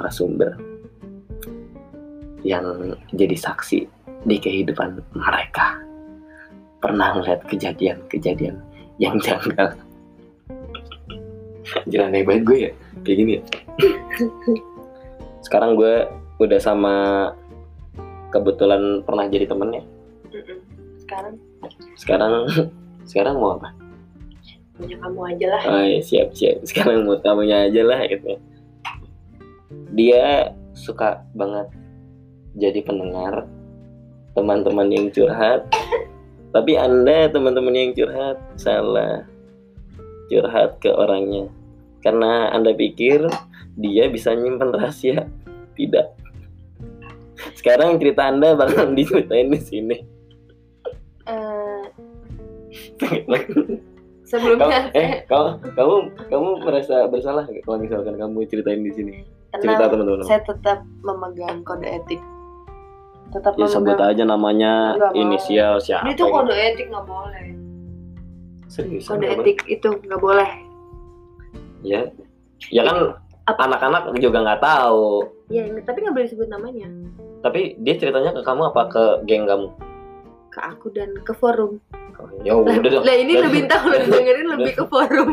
narasumber yang jadi saksi di kehidupan mereka. Pernah ngeliat kejadian-kejadian yang janggal. Jalan banget gue ya, kayak gini ya. Sekarang gue udah sama kebetulan pernah jadi temennya. Sekarang Sekarang sekarang mau apa? punya kamu aja lah. Oh, iya, siap siap. Sekarang mau tamunya aja lah gitu. Dia suka banget jadi pendengar teman-teman yang curhat. Tapi anda teman-teman yang curhat salah curhat ke orangnya karena anda pikir dia bisa nyimpen rahasia tidak. Sekarang cerita anda bakal diceritain di sini. Eh, kamu, sebelumnya eh kamu kamu kamu merasa bersalah kalau misalkan kamu ceritain di sini? Cerita tenang, teman-teman. saya tetap memegang kode etik. Tetap Ya sebut memegang. aja namanya mau. inisial siapa. Ini tuh gitu. kode etik nggak boleh. Serius. Kode kenapa? etik itu nggak boleh. Ya. Ya kan anak-anak juga nggak tahu. Ya, tapi nggak boleh disebut namanya. Tapi dia ceritanya ke kamu apa ke geng kamu? Ke aku dan ke forum. Oh, ya Lah, udah dong. lah ini lebih tahu lebih dengerin lebih ke forum.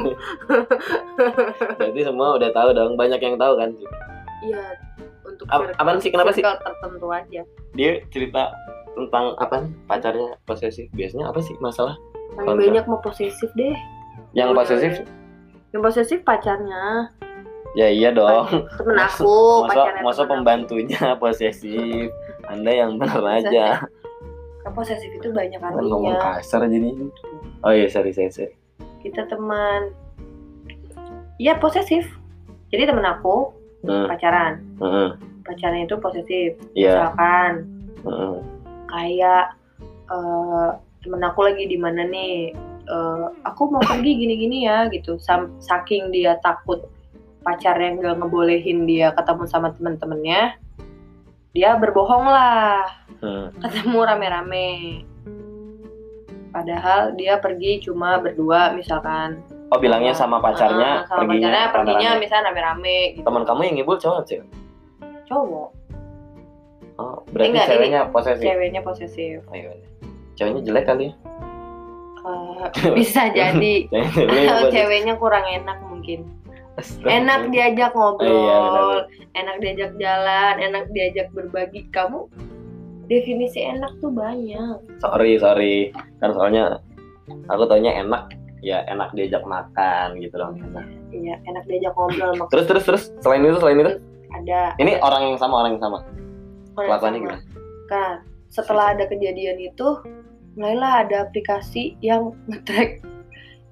Berarti semua udah tahu dong. Banyak yang tahu kan. Iya, untuk Ap- circle- apaan sih? Kenapa sih? tertentu aja. Dia cerita tentang apa nih? Pacarnya posesif. Biasanya apa sih masalah? Paling banyak mau posesif deh. Yang posesif? Yang posesif pacarnya, Ya iya dong. temen aku, Masa, pacarnya masa pembantunya posesif. Anda yang benar aja. Kan posesif itu banyak Kan ngomong artinya. kasar jadi. Oh iya, sorry, sorry, sorry. Kita teman. Iya posesif. Jadi temen aku Hmm, pacaran. hmm, Pacarnya itu posesif. Iya. Misalkan hmm. kayak eh temen aku lagi di mana nih eh, aku mau pergi gini-gini ya gitu saking dia takut pacarnya nggak ngebolehin dia ketemu sama temen-temennya dia berbohong lah Hmm. ketemu rame-rame padahal dia pergi cuma berdua misalkan Oh bilangnya sama pacarnya Eh, sama perginya pacarnya perginya rame-rame. misalnya rame-rame gitu Teman kamu yang ngibul cowok sih? cowok Oh berarti Enggak, ini ceweknya posesif. ceweknya posesif Oh, iya, iya. Ceweknya jelek kali ya? Eh, bisa jadi Ceweknya kurang enak mungkin. Enak diajak ngobrol, iya, benar. enak diajak jalan, enak diajak berbagi. Kamu definisi enak tuh banyak. Sorry sorry. Kan soalnya aku taunya enak ya enak diajak makan gitu loh. Iya, enak diajak ngobrol. Terus terus terus selain itu selain itu ada ini orang yang sama orang yang sama. Kelakuannya gimana? Kan setelah ada kejadian itu, mulailah ada aplikasi yang nge-track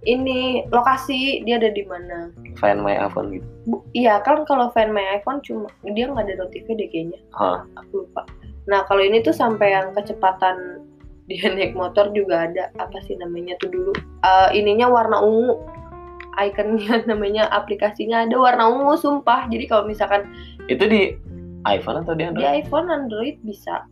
ini lokasi dia ada di mana. Find my iPhone gitu. Bu- Iya kan kalau Find My iPhone cuma dia nggak ada notifnya deh kayaknya. Hah. Aku lupa. Nah kalau ini tuh sampai yang kecepatan dia naik motor juga ada apa sih namanya tuh dulu Eh, ininya warna ungu ikonnya namanya aplikasinya ada warna ungu sumpah jadi kalau misalkan Itu di iPhone atau di di Android? iPhone Android bisa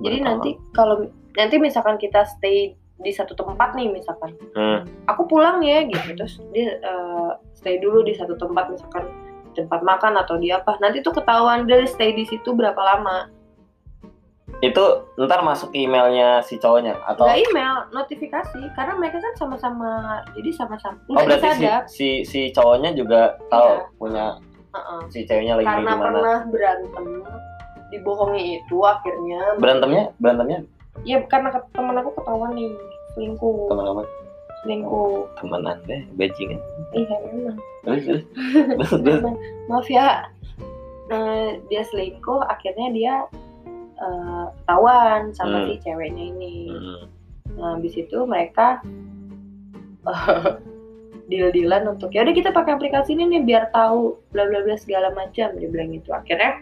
jadi Baru nanti kalau nanti misalkan kita stay di satu tempat nih misalkan. Hmm. aku pulang ya gitu terus dia eh, stay dulu di satu tempat misalkan tempat makan atau di apa nanti tuh ketahuan dia stay di situ berapa lama Itu ntar masuk emailnya si cowoknya atau nggak email notifikasi karena mereka kan sama-sama jadi sama-sama Oh nggak berarti si, disadap si si cowoknya juga tahu Iya. punya Heeh. si ceweknya lagi di karena mana. pernah berantem dibohongi itu akhirnya Berantemnya berantemnya ya karena temen aku ketahuan nih selingkuh teman-teman selingkuh teman anda bajingan. iya memang Terus terus terus, terus. Memang. maaf ya Nah, dia selingkuh akhirnya dia eh, ketahuan sama Hmm. si ceweknya ini Hmm. nah habis itu mereka deal-dealan untuk ya udah kita pakai aplikasi ini nih biar tahu bla bla bla segala macam dia bilang gitu akhirnya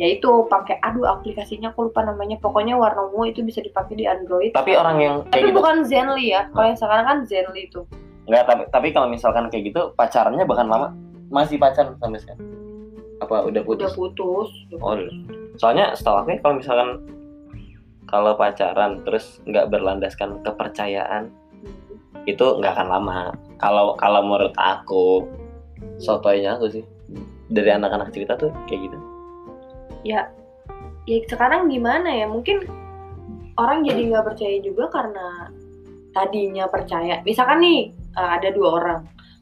ya itu pakai aduh aplikasinya aku lupa namanya. Pokoknya warna ungu itu bisa dipakai di Android. Tapi orang yang tapi gitu bukan Zenly ya. Kalau yang sekarang kan Zenly itu Enggak, tapi, tapi kalau misalkan kayak gitu pacarnya bahkan lama? Masih pacaran sampai sekarang. Apa udah putus? udah putus Oh, udah. Soalnya setahu aku ya, kalau misalkan kalau pacaran terus nggak berlandaskan kepercayaan itu nggak akan lama. Kalau kalau menurut aku sotoynya aku sih dari anak-anak cerita tuh kayak gitu ya ya sekarang gimana ya? Mungkin orang jadi nggak percaya juga karena tadinya percaya. Misalkan nih uh, ada dua orang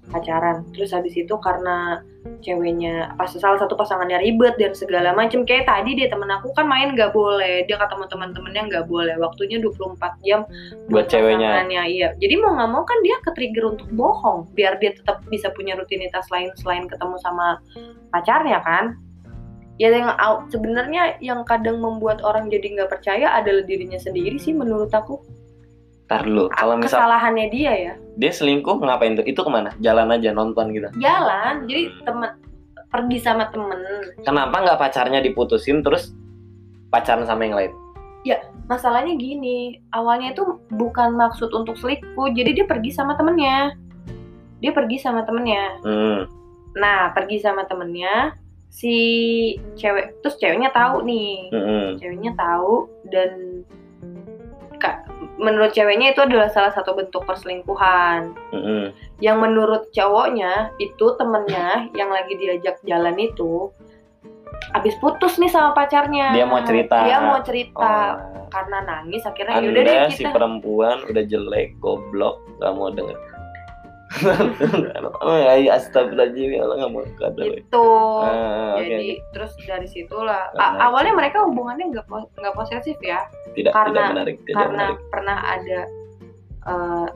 pacaran terus habis itu karena ceweknya pas salah satu pasangannya ribet dan segala macem. Kayak tadi dia temen aku kan main nggak boleh. Dia ketemu teman-temannya nggak boleh. Waktunya 24 jam buat ceweknya. pasangannya, iya. Jadi mau nggak mau kan dia ke trigger untuk bohong biar dia tetap bisa punya rutinitas lain selain ketemu sama pacarnya kan ya yang sebenarnya yang kadang membuat orang jadi nggak percaya adalah dirinya sendiri sih menurut aku. Ntar dulu kalau misal kesalahannya dia ya. Dia selingkuh ngapain tuh? Itu ke mana? Jalan aja nonton gitu. Jalan jadi temen pergi sama temen. Kenapa nggak pacarnya diputusin terus pacaran sama yang lain? Masalahnya gini awalnya itu bukan maksud untuk selingkuh jadi dia pergi sama temennya. Dia pergi sama temennya. Hmm. nah pergi sama temennya si cewek terus ceweknya tahu nih hmm. ceweknya tahu dan kak menurut ceweknya itu adalah salah satu bentuk perselingkuhan hmm. yang menurut cowoknya itu temennya yang lagi diajak jalan itu abis putus nih sama pacarnya Dia mau cerita. dia mau cerita Oh. karena nangis akhirnya yaudah deh Anda si kita perempuan udah jelek, goblok, nggak mau denger. oh ya, astagfirullahaladzim, ya Allah nggak mau kata. gitu Ah, jadi terus dari situlah a- menarik awalnya mereka hubungannya nggak po- nggak posesif ya tidak karena- tidak menarik, tidak karena menarik. pernah ada uh,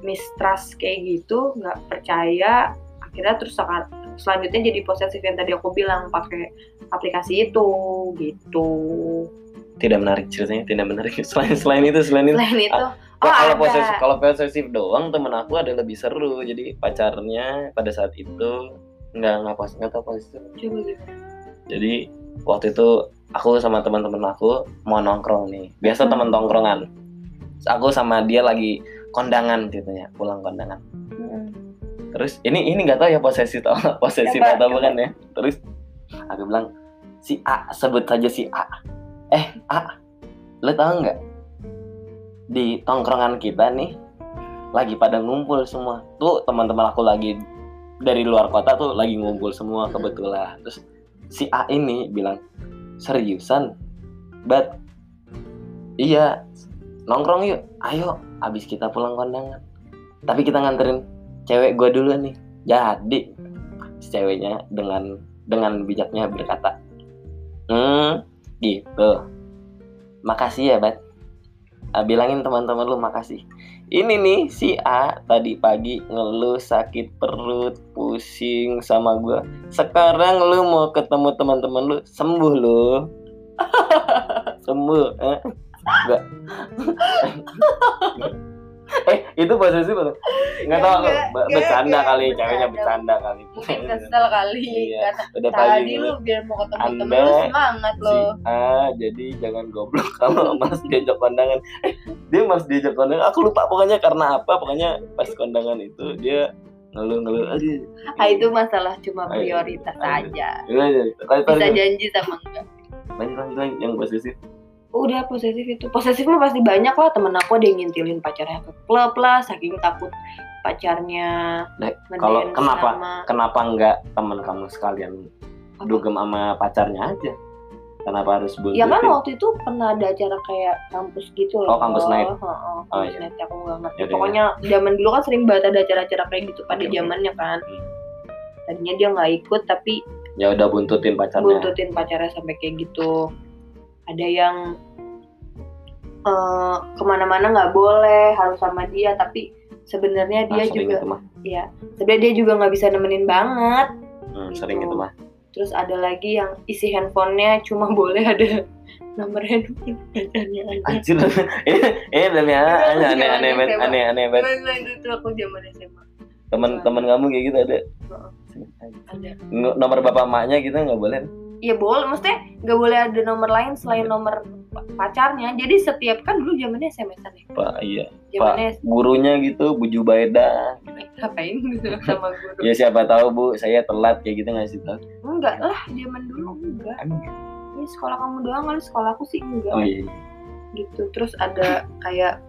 mistrust kayak gitu nggak percaya akhirnya terus selanjutnya jadi posesif yang tadi aku bilang pakai aplikasi itu gitu Tidak menarik ceritanya, tidak menarik. Selain selain itu, selain itu. selain itu Kok oh kalau posesif kalau posesif doang temen aku ada lebih seru. Jadi pacarnya pada saat itu nggak nggak pas nggak tahu posesif. Jadi waktu itu aku sama teman-teman aku mau nongkrong nih. Biasa Hmm. teman tongkrongan. Aku sama dia lagi kondangan gitu ya pulang kondangan. Terus ini ini nggak tahu ya posesif atau posesif atau bukan ya. Terus aku bilang si A sebut saja si A. Eh A lo tahu nggak di tongkrongan kita nih lagi pada ngumpul semua. Tuh teman-teman aku lagi dari luar kota tuh lagi ngumpul semua kebetulan. Terus si A ini bilang seriusan? Bat iya nongkrong yuk. Ayo abis kita pulang kondangan. Tapi kita nganterin cewek gue dulu nih. Jadi si ceweknya dengan dengan bijaknya berkata hmm gitu. Makasih ya bat Ah, bilangin teman-teman lu makasih ini nih si A tadi pagi ngeluh sakit perut pusing sama gue sekarang lu mau ketemu teman-teman lu sembuh lu sembuh eh? Enggak. eh itu posesif atau nggak tahu aku bercanda kali ceweknya bercanda. kali. Mungkin kesel kali Iya. udah pagi tadi lu biar mau ketemu temen lu semangat si lo A jadi jangan goblok kalau mas diajak kondangan. Eh dia mas diajak kondangan aku lupa pokoknya karena apa pokoknya pas kondangan itu dia ngeluh-ngeluh aduh ah itu masalah cuma prioritas aja. Gimana, jadi? Tadi- bisa janji sama enggak? Lanjut lanjut yang posesif udah posesif itu. Posesif mah pasti banyak lah. Temen aku ada yang ngintilin pacarnya ke klub lah. Saking takut pacarnya Nah, kalau kenapa? sama kenapa nggak teman kamu sekalian dugem sama pacarnya aja? Kenapa harus buat ya kan waktu itu pernah ada acara kayak kampus gitu loh. Oh, kampus night. Heeh, Oh, kampus iya. night aku nggak ngerti. Yaudah, pokoknya zaman dulu kan sering banget ada acara-acara kayak gitu pada oke. zamannya kan. Hmm. tadinya dia nggak ikut tapi ya udah buntutin pacarnya. buntutin pacarnya sampai kayak gitu ada yang eh, ke mana-mana nggak boleh harus sama dia tapi sebenarnya dia sering juga itu mah. ya sebenarnya dia juga nggak bisa nemenin banget. Hmm, Gitu. sering itu mah. Terus ada lagi yang isi handphonenya cuma boleh ada nomor handphone pacarnya aja. Anjir ini ini demi aneh aneh aneh aneh aneh banget. Nah, itu aku zaman SMA teman-teman kamu kayak gitu ada? Ada. Nomor bapak emaknya gitu nggak boleh ya boleh. Maksudnya nggak boleh ada nomor lain selain nomor pa- pacarnya. Jadi setiap kan dulu zamannya SMS-an ya? Pak iya. Zamannya gurunya gitu Bu Jubaida ngapain gitu sama guru? Ya siapa tahu bu. Saya telat kayak gitu ngasih tahu enggak lah zaman dulu enggak. Ini sekolah kamu doang kali sekolah aku sih enggak. Oh iya. Gitu. Terus ada kayak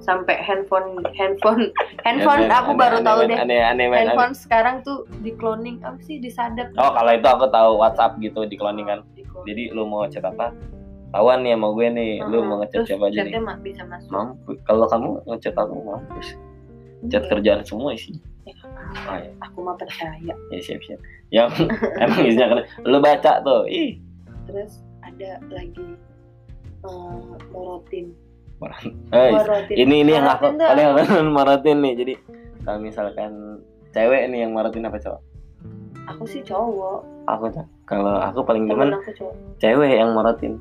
sampai handphone handphone handphone aku baru Aneh, tahu aneh, deh. aneh aneh aneh, handphone sekarang tuh di cloning apa sih disadap oh kalau itu aku tahu WhatsApp gitu di cloning kan jadi lu mau chat apa? Tahuan nih sama gue nih lu Heeh. mau ngechat siapa aja nih? bisa masuk. Mampu kalau kamu ngechat aku mampus. Chat Iya. kerjaan semua Ya, nggak apa-apa. oh, ya. aku mah percaya. Ya siap siap. Ya emang isinya keren lu baca tuh ih. Terus ada lagi eh, morotin Eh, morotin ini ini yang aku paling aku maratin nih. Jadi kalau misalkan cewek nih yang maratin apa cowok? Aku sih cowok. Aku kalau aku paling demen cewek yang maratin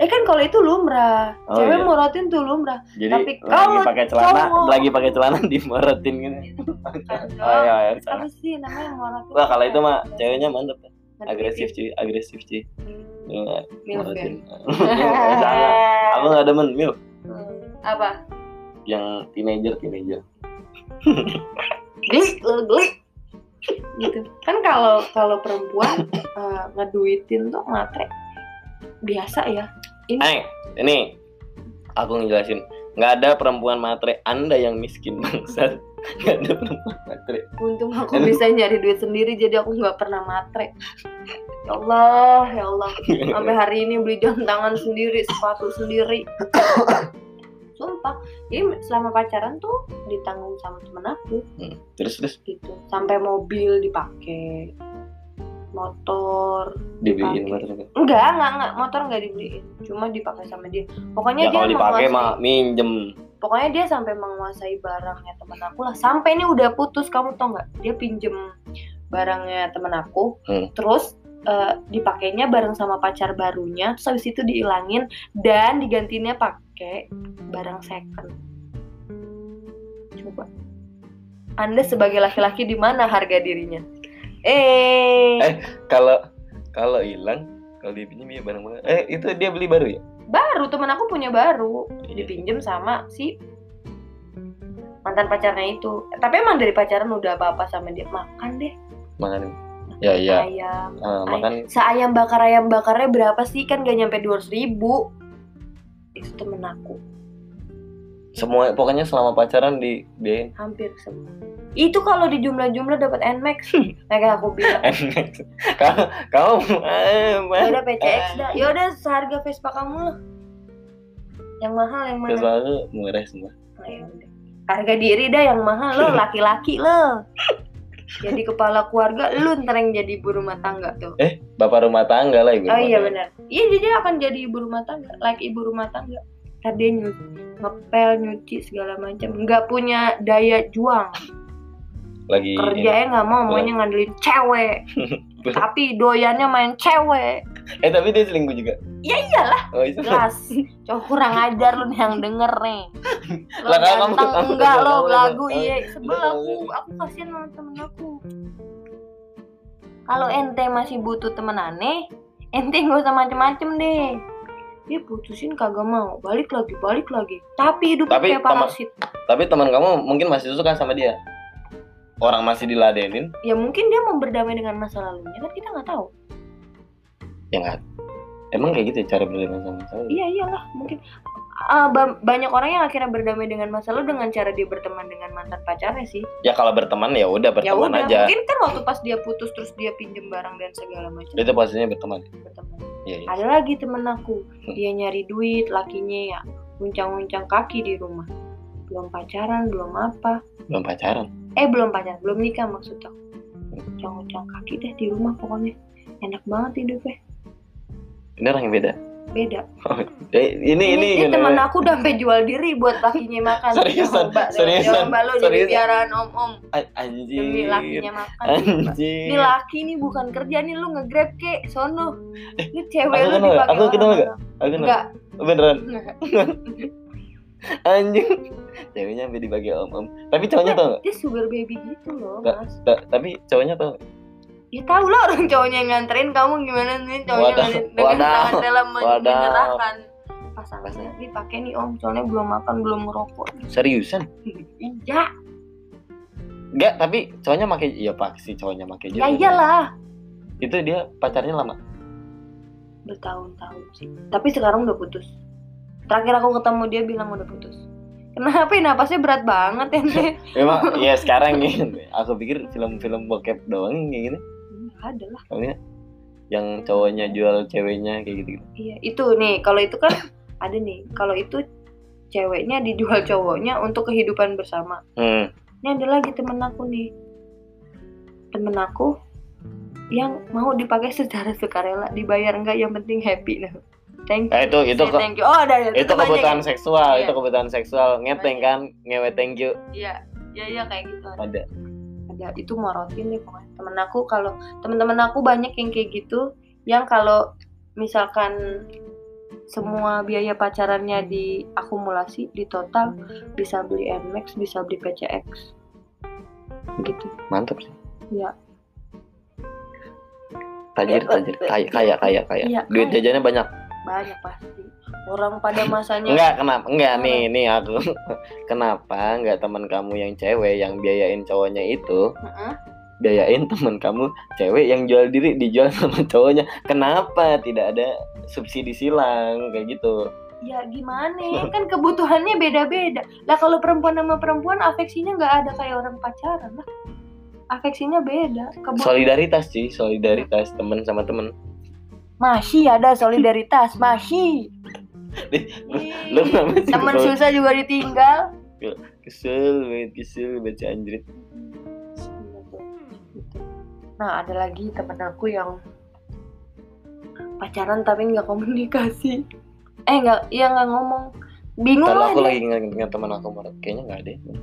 eh kan kalau itu lumrah. Oh, cewek iya. morotin tuh lumrah. Jadi Tapi lagi kalau pakai celana cowok- lagi pakai celana dimaratin gitu Kan, oh iya, iya apa sih namanya morotin wah kalau itu mah ceweknya mantep. Ngerti agresif sih? cuy. Agresif cuy. Lu Milf ya? jangan aku nggak demen mil Hmm, apa? Yang teenager teenager. Glik lo glik gitu. Kan kalau kalau perempuan eh, ngeduitin tuh matre. Biasa ya. Eh ini. Aku ngejelasin. Nggak ada perempuan matre anda yang miskin bangsat nggak ada perempuan matre untung aku bisa nyari duit sendiri jadi aku nggak pernah matre ya Allah ya Allah. Sampai hari ini beli jam tangan sendiri sepatu sendiri. Sumpah. Jadi selama pacaran tuh ditanggung sama temen aku. Hmm, terus terus? Gitu. Sampai mobil dipakai motor dibeliin motor enggak enggak enggak motor enggak dibeliin. Cuma dipakai sama dia. Pokoknya ya dia kalau dipakai mah minjem pokoknya dia sampai menguasai barangnya temen aku lah. Sampai ini udah putus kamu tau nggak? Dia pinjem barangnya temen aku. Hmm. terus eh, dipakainya bareng sama pacar barunya. Terus habis itu dihilangin dan digantinya pakai barang second. Coba. Anda sebagai laki-laki di mana harga dirinya? Eh, Eh. kalau kalau hilang kalau dipinjam ya barang barang eh itu dia beli baru ya baru temen aku punya baru. Iya. dipinjem sama si mantan pacarnya itu. Tapi emang dari pacaran udah apa apa sama dia. Makan deh. Makan. Ya iya. ayam. Ay- makan. seayam bakar ayam bakarnya berapa sih? Kan gak nyampe dua ribu. Itu temen aku. Semua pokoknya selama pacaran dibiayain hampir semua itu kalau di jumlah-jumlah dapat Nmax kayak aku bilang. Kamu kamu eh, ya udah PCX dah. Ya udah seharga Vespa kamu lah. Yang mahal yang mana? Aku murah semua. Oh, ya udah. harga diri dah yang mahal lo laki-laki lo. Jadi kepala keluarga lu ntar yang jadi ibu rumah tangga tuh. Bapak rumah tangga lah ibu oh rumah iya benar. Iya jadi akan jadi ibu rumah tangga like ibu rumah tangga. Ntar dia nyuci ngepel nyuci segala macam. Nggak punya daya juang lagi kerjanya nggak mau maunya ngandelin cewek. Tapi doyannya main cewek. Eh tapi dia selingkuh juga? Ya iyalah oh itu jelas. Cowok kurang ajar lu yang denger nih. Lo Lah, ganteng kamu- enggak lo lagu iya sebel aku. Aku kasihan sama temen aku. Kalau ente masih butuh temen aneh ente gak usah macem-macem deh. Dia putusin kagak mau balik lagi balik lagi. Tapi hidup Tapi kayak parasit. tapi teman kamu mungkin masih suka sama dia orang masih diladenin? Ya mungkin dia mau berdamai dengan masa lalunya kan kita nggak tahu. Ya nggak? Emang kayak gitu ya cara berdamai sama saya iya iyalah mungkin. Ah, ba- banyak orang yang akhirnya berdamai dengan masa lalu dengan cara dia berteman dengan mantan pacarnya sih. Ya kalau berteman ya udah ya berteman udah aja. mungkin kan waktu pas dia putus terus dia pinjem barang dan segala macam. Itu posisinya berteman? Berteman. Iya iya. Ada lagi temen aku. Dia nyari duit lakinya ya uncang-uncang kaki di rumah. Belum pacaran belum apa. Belum pacaran eh belum pacaran belum nikah maksud aku. Uncang-uncang kaki deh di rumah pokoknya. Enak banget hidupnya. Ini orang yang beda? Beda. Eh, ini ini, ini, temen aku udah sampai jual diri buat lakinya makan. Seriusan? Coba, Seriusan? lo jadi piaraan om-om. A- anjir. Demi lakinya makan. Anjir. Ini laki nih bukan kerja nih lu nge-grab kek. Sono. Ini cewek aku lu dipakai aku kenal nggak? aku kenal enggak beneran anjing. Ceweknya sampai dibagi om om tapi cowoknya tau nggak? dia sugar baby gitu loh mas. Ta- tapi cowoknya tau ya tahu lah orang cowoknya yang nganterin kamu gimana nih? Cowoknya Wadah, dengan wadah, tangan dalam menyerahkan. Pasangannya dipakai nih om. Soalnya belum makan belum ngerokok. Seriusan? Iya. Enggak tapi cowoknya pakai iya pasti cowoknya pakai ya iyalah. Itu dia pacarnya lama? Bertahun-tahun sih. Tapi sekarang udah putus terakhir aku ketemu dia bilang udah putus. Kenapa ini napasnya berat banget ya? Memang ya sekarang gitu. Aku pikir film-film bokep doang kayak gini. ada lah. Soalnya yang cowoknya jual ceweknya kayak gitu. iya itu nih. Kalau itu kan ada nih. Kalau itu ceweknya dijual cowoknya untuk kehidupan bersama. Hmm. ini ada lagi temen aku nih. Temen aku yang mau dipakai secara sukarela. Dibayar enggak yang penting happy nah thank you Eh, itu itu ke- thank you oh ada ada. itu banyak kebutuhan ya? seksual, Iya. itu kebutuhan seksual. Ngeteng Banyak. kan, ngewe thank you. iya iya iya kayak gitu ada. Ada. ada itu morotin deh pokoknya temen aku kalau temen-temen aku banyak yang kayak gitu yang kalau misalkan semua biaya pacarannya diakumulasi di total bisa beli Nmax bisa beli PCX gitu Mantap sih. Iya. Tajir, tajir, kaya, kaya, kaya, kaya. Iya, Duit jajannya banyak. Banyak pasti orang pada masanya Enggak, kenapa? Enggak nih, nih aku. kenapa enggak teman kamu yang cewek yang biayain cowoknya itu, Heeh. biayain teman kamu cewek yang jual diri dijual sama cowoknya? Kenapa tidak ada subsidi silang kayak gitu? ya gimana ya kan kebutuhannya beda-beda lah kalau perempuan sama perempuan afeksinya nggak ada kayak orang pacaran lah afeksinya beda Kebu- Solidaritas sih, solidaritas teman sama teman. Masih ada solidaritas masih Lu teman susah juga ditinggal Kesel banget, kesel baca anjrit. nah ada lagi temen aku yang pacaran tapi nggak komunikasi eh nggak iya nggak ngomong bingung lah aku lagi ingat teman aku Maret, kayaknya nggak ada. ya.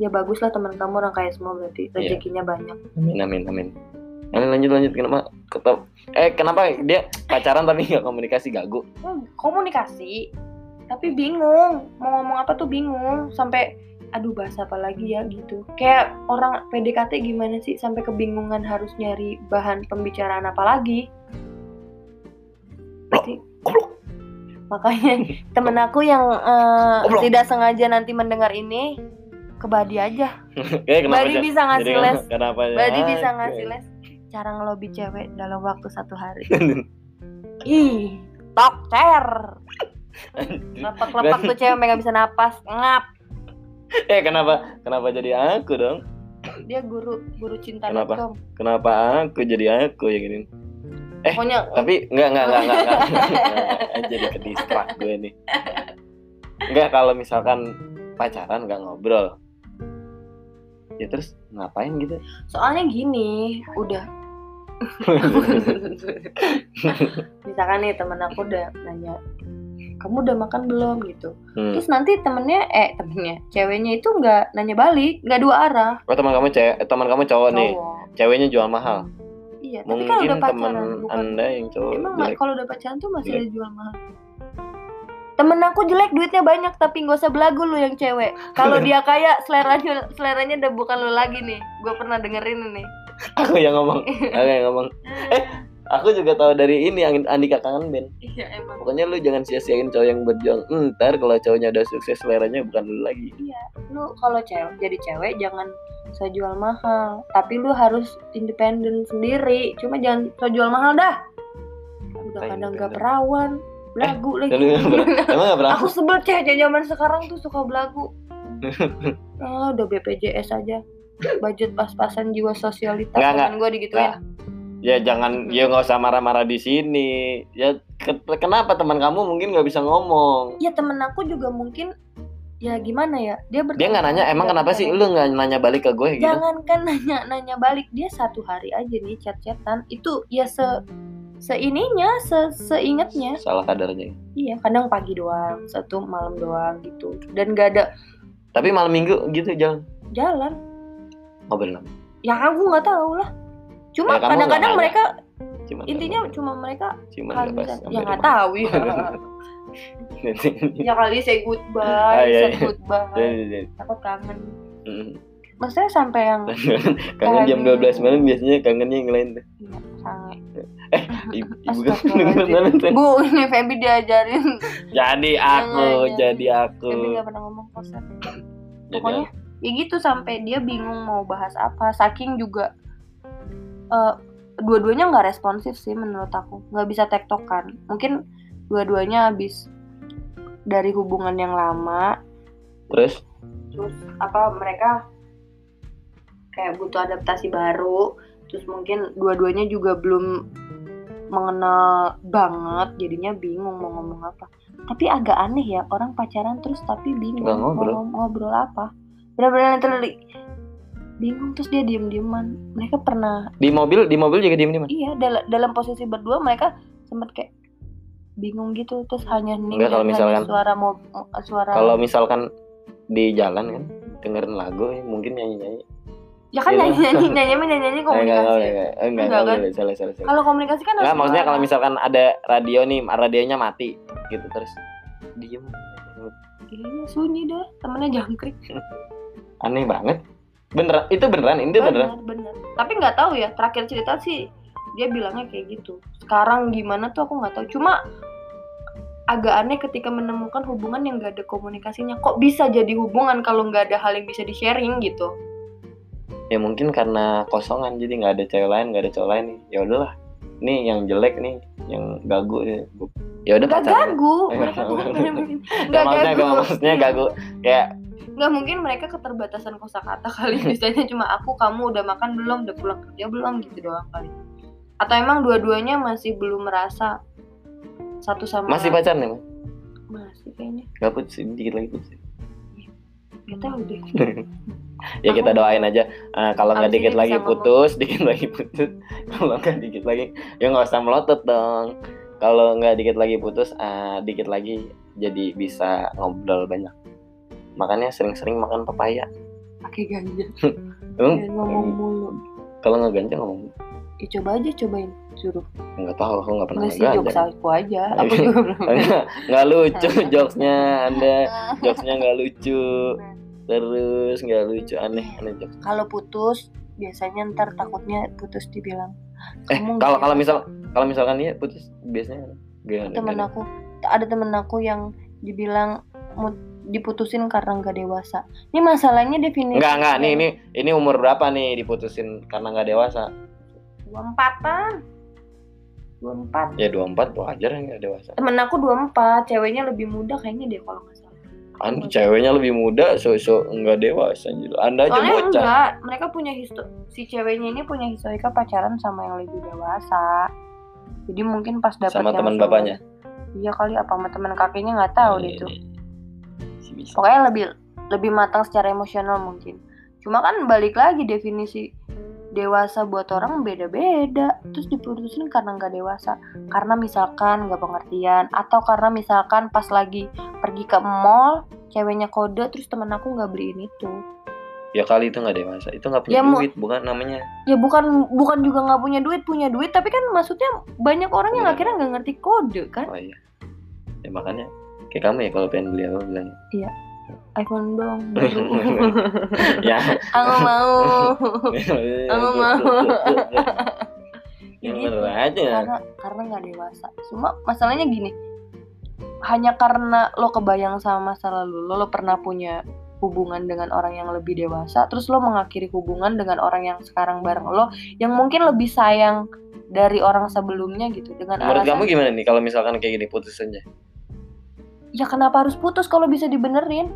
ya bagus lah teman kamu orang kaya semua berarti Iya. rezekinya banyak Amin amin amin. Lanjut lanjut kenapa? Ketep. Eh kenapa dia pacaran tapi nggak komunikasi gagu? Hmm, komunikasi tapi bingung mau ngomong apa tuh bingung sampai aduh bahas apa lagi ya gitu kayak orang PDKT gimana sih sampai kebingungan harus nyari bahan pembicaraan apa lagi makanya temen aku yang Goblok. tidak sengaja nanti mendengar ini ke Badi aja Eh? Badi bisa ngasih jadi les Kenapa? Badi bisa ngasih les cara ngelobi cewek dalam waktu satu hari ih tokcer lepak-lepak tuh cewek nggak bisa napas ngap eh kenapa? Kenapa jadi aku dong? dia guru guru cinta Kenapa? Kenapa aku jadi aku yang ini? Eh, pokoknya Tapi enggak enggak enggak enggak. enggak, enggak, enggak. jadi ke distract gue nih. Enggak kalau misalkan pacaran nggak ngobrol. Ya terus ngapain gitu? soalnya gini udah misalkan nih temen aku udah nanya kamu udah makan belum gitu Hmm. terus nanti temennya eh temennya ceweknya itu nggak nanya balik nggak dua arah Oh teman kamu cewek, eh, teman kamu cowok nih, cowok ceweknya jual mahal. iya tapi kalau Mungkin udah pacaran bukan anda yang cowok emang jelek. kalau udah pacaran tuh masih Jelek. ada jual mahal temen aku jelek duitnya banyak tapi nggak usah belagu lu yang cewek kalau dia kaya seleranya seleranya udah bukan lu lagi nih gue pernah dengerin ini Aku yang ngomong, aku yang ngomong. Eh, aku juga tahu dari ini yang Andika kangen Ben. iya emang Pokoknya lu jangan sia-siain cowok yang berjuang. Ntar kalau cowoknya udah sukses seleranya bukan lu lagi. Iya, lu kalau cewek jadi cewek jangan so jual mahal, tapi lu harus independen sendiri. Cuma jangan so jual mahal dah. Udah kadang gak perawan, belagu lagi. Nggak pernah- Emang gak pernah? Aku sebel cewek zaman sekarang tuh suka belagu. Oh, udah BPJS aja. Budget pas-pasan jiwa sosialitas Nggak, nggak. temen gue digituin. Ya jangan, ya nggak usah marah-marah di sini. Ya ke- kenapa teman kamu mungkin nggak bisa ngomong? Ya temen aku juga mungkin ya gimana ya dia Dia nggak nanya, emang kenapa sih lu nggak nanya balik ke gue gitu? jangan kan nanya nanya balik dia satu hari aja nih chat chatan itu ya se seininya se seingetnya Salah kadarnya. iya kadang pagi doang satu malam doang gitu dan gak ada Tapi malam minggu gitu jalan. jalan Ngobrol apa? yang aku nggak tahu lah. Cuma Ya, kadang-kadang mereka Cuman intinya cuma mereka cuman kalau nggak pas bisa sampai ya nggak tahu ya ya kali say goodbye Ah, iya, say iya. goodbye. Aku kangen. Mm. maksudnya sampai yang kangen jam Kangen. 12 malam biasanya kangennya yang lain tuh. Iya, sange. Ibu, ibu kan bu ini Feby diajarin. Jadi aku, jadi aku. Feby nggak pernah ngomong kosan. Pokoknya ya gitu sampai dia bingung mau bahas apa. Saking juga eh, dua-duanya nggak responsif sih menurut aku. Nggak bisa tektokan. Mungkin dua-duanya habis dari hubungan yang lama. Terus? Terus apa mereka kayak butuh adaptasi baru. Terus mungkin dua-duanya juga belum mengenal banget. Jadinya bingung mau ngomong apa. Tapi agak aneh ya orang pacaran terus tapi bingung ngobrol. mau ngobrol apa benar-benar literally. Bingung terus dia diem-dieman. Mereka pernah di mobil di mobil juga diem diem iya dalam dalam posisi berdua mereka sempat kayak bingung gitu terus hanya nih kalau misalkan- suara mau suara kalau misalkan di jalan kan dengerin lagu ya, mungkin nyanyi nyanyi ya kan nyanyi nyanyi nyanyi nyanyi nyanyi komunikasi. enggak enggak enggak Enggak, kan? salah salah salah kalau komunikasi kan Enggak, maksudnya kalau misalkan ada radio nih, radionya mati gitu terus diem. Iya sunyi dah temennya jangkrik Aneh banget. Beneran, itu beneran, itu beneran. bener bener tapi nggak tahu ya terakhir cerita sih dia bilangnya kayak gitu sekarang gimana tuh aku nggak tahu cuma agak aneh ketika menemukan hubungan yang gak ada komunikasinya kok bisa jadi hubungan kalau nggak ada hal yang bisa di sharing gitu Ya mungkin karena kosongan jadi nggak ada cewek lain, nggak ada cowok lain nih. Ya udahlah. Nih yang jelek nih, yang gagu ya. Ya udah pacaran. gagu mereka tuh nggak maksudnya gagu. Kayak nggak mungkin mereka keterbatasan kosakata kali. Biasanya cuma aku kamu udah makan belum udah pulang kerja belum gitu doang kali. Atau emang dua-duanya masih belum merasa satu sama masih pacaran nih, Mas? masih kayaknya. Gak putus, dikit lagi putus. nggak tahu deh. Ya kita doain aja. Eh, kalau nggak dikit lagi ngomong. putus dikit lagi putus. Kalau nggak dikit lagi ya nggak usah melotot dong. Kalau nggak dikit lagi putus ah, dikit lagi jadi bisa ngobrol banyak makanya sering-sering makan pepaya pakai ganja. Emang? Jangan ngomong mulu. Kalau nggak ganja ngomong? Ya coba aja cobain. Suruh. Nggak tahu aku nggak pernah nggak sih jokes aku aja. Aku juga belum. Nggak nggak lucu jokesnya anda. Jokesnya nggak lucu. Terus nggak lucu aneh aneh jokes. Kalau putus biasanya ntar takutnya putus dibilang eh kalau kalau misal kalau misalkan dia putus biasanya gimana temen aku ada temen aku yang dibilang mau diputusin karena nggak dewasa ini masalahnya definisi Enggak, enggak. Nih, ini ini umur berapa nih diputusin karena nggak dewasa? dua empatan dua empat Ya 24 wajar ya nggak dewasa. temen aku dua empat ceweknya lebih muda kayaknya deh kalau nggak salah Kan ceweknya lebih muda, so-so nggak dewasa gitu. Anda aja soalnya bocah. enggak mereka punya histo si ceweknya ini punya historika pacaran sama yang lebih dewasa jadi mungkin pas dapet Sama yang teman bapaknya? iya kali apa sama teman kakeknya nggak tahu deh tuh Si bisa. pokoknya lebih lebih matang secara emosional mungkin cuma kan balik lagi definisi dewasa buat orang beda-beda terus diputusin karena nggak dewasa karena misalkan nggak pengertian atau karena misalkan pas lagi pergi ke mall ceweknya kode terus temen aku nggak beliin itu Ya kali itu nggak dewasa. Itu nggak punya Ya, duit, bukan namanya. ya bukan bukan juga nggak punya duit punya duit tapi kan maksudnya banyak orang yang Iya. akhirnya nggak ngerti kode kan Oh iya. Ya makanya kayak kamu ya kalau pengen beli apa bilang. iPhone dong ya. aku mau Aku mau. Ya Gitu. aja. karena karena nggak dewasa cuma masalahnya gini hanya karena lo kebayang sama masa lalu lo, lo pernah punya hubungan dengan orang yang lebih dewasa terus lo mengakhiri hubungan dengan orang yang sekarang bareng lo yang mungkin lebih sayang dari orang sebelumnya gitu dengan Menurut alasan kamu gimana nih kalau misalkan kayak gini putus aja? Ya kenapa harus putus kalau bisa dibenerin?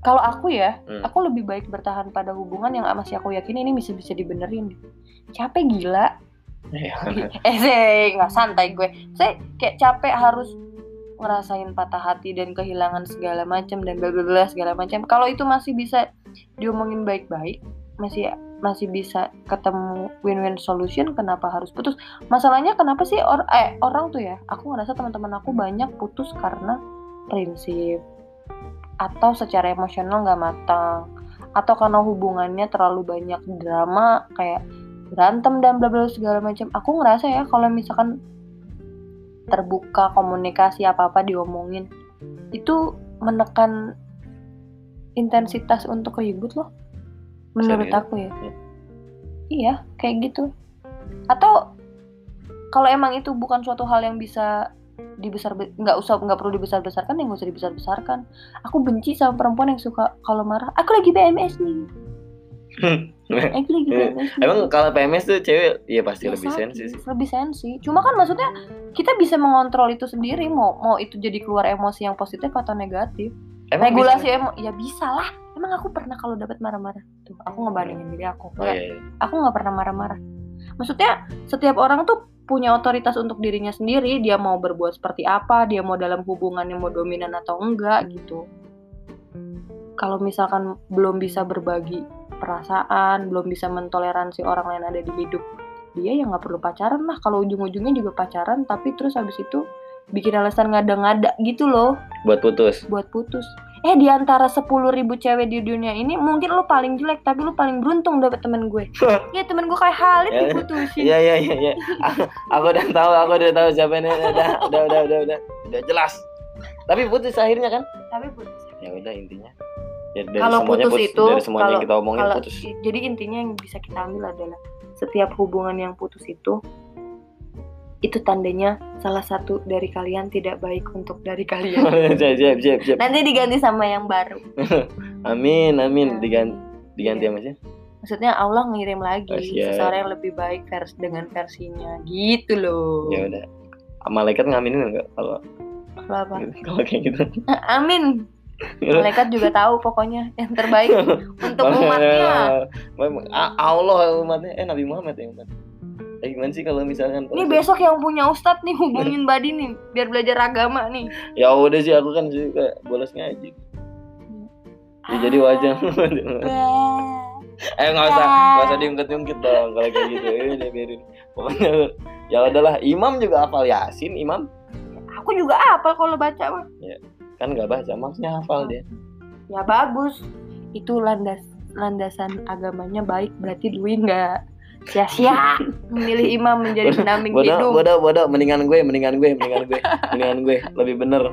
Kalau aku ya Hmm. aku lebih baik bertahan pada hubungan yang masih aku yakin ini bisa bisa dibenerin. Capek gila. Ya. eh sih nggak santai gue. Saya kayak capek harus ngerasain patah hati dan kehilangan segala macam dan bla bla bla segala macam kalau itu masih bisa diomongin baik-baik masih masih bisa ketemu win-win solution kenapa harus putus? Masalahnya kenapa sih or eh, orang tuh ya aku ngerasa teman-teman aku banyak putus karena prinsip. Atau secara emosional nggak matang. Atau karena hubungannya terlalu banyak drama kayak berantem dan bla bla segala macam. Aku ngerasa ya kalau misalkan terbuka komunikasi apa apa diomongin itu menekan intensitas untuk ribut loh menurut Serius? aku ya Hmm. iya kayak gitu atau kalau emang itu bukan suatu hal yang bisa dibesar nggak usah nggak perlu dibesar besarkan ya nggak usah dibesar besarkan aku benci sama perempuan yang suka kalau marah aku lagi PMS nih Eh, gila, gila, gila. Emang kalau PMS tuh cewek iya pasti Ya, lebih sensi sih. lebih sensi cuma kan maksudnya kita bisa mengontrol itu sendiri mau mau itu jadi keluar emosi yang positif atau negatif Emang regulasi bisa? emo ya bisa lah emang aku pernah kalau dapat marah-marah? Tuh aku ngebandingin diri aku. Oh, iya, iya. aku nggak pernah marah-marah. Maksudnya setiap orang tuh punya otoritas untuk dirinya sendiri. Dia mau berbuat seperti apa dia mau dalam hubungan yang mau dominan atau enggak gitu. Kalau misalkan belum bisa berbagi perasaan belum bisa mentoleransi orang lain ada di hidup dia ya nggak perlu pacaran lah. Kalau ujung-ujungnya juga pacaran tapi terus habis itu bikin alasan ngada-ngada gitu loh. Buat putus. buat putus. Eh di antara 10.000 ribu cewek di dunia ini mungkin lu paling jelek tapi lu paling beruntung dapet temen gue. ya temen gue kayak Halid Ya. diputusin. Iya iya iya iya. aku udah tahu, aku udah tahu siapa ini. Udah udah udah udah udah, udah, udah jelas. Tapi putus akhirnya kan? Tapi putus. Ya udah intinya. Ya, dari Kalau semuanya putus itu, dari semuanya yang kalau- kita omongin Kalau putus. jadi intinya yang bisa kita ambil adalah setiap hubungan yang putus itu itu tandanya salah satu dari kalian tidak baik untuk dari kalian. siap siap siap siap. Nanti diganti sama yang baru. Amin amin Nah. diganti diganti sama sih? Maksudnya Allah ngirim lagi Oh, seseorang yang lebih baik vers dengan versinya gitu loh. Ya udah. Malaikat ngaminin enggak kalau Kalau apa? kalau kayak gitu? Amin. Malaikat juga tahu pokoknya yang terbaik untuk umatnya. Allah umatnya eh Nabi Muhammad ya umat. Eh, gimana sih kalau misalkan Ini besok yang punya ustadz nih hubungin Badi nih biar belajar agama nih. ya udah sih aku kan juga bolos ngaji. Ya, jadi wajar. Eh nggak usah nggak usah diungkit-ungkit dong kalau kayak gitu. Eh udah biarin. Pokoknya ya udahlah imam juga hafal yasin imam. Aku juga apal kalau baca mah. kan nggak baca maksudnya hafal dia. Ya bagus. Itu landas landasan agamanya baik berarti Dwi nggak sia-sia. Memilih imam menjadi pendamping bodoh hidup. bodoh bodoh. Mendingan gue mendingan gue mendingan gue mendingan gue. Lebih bener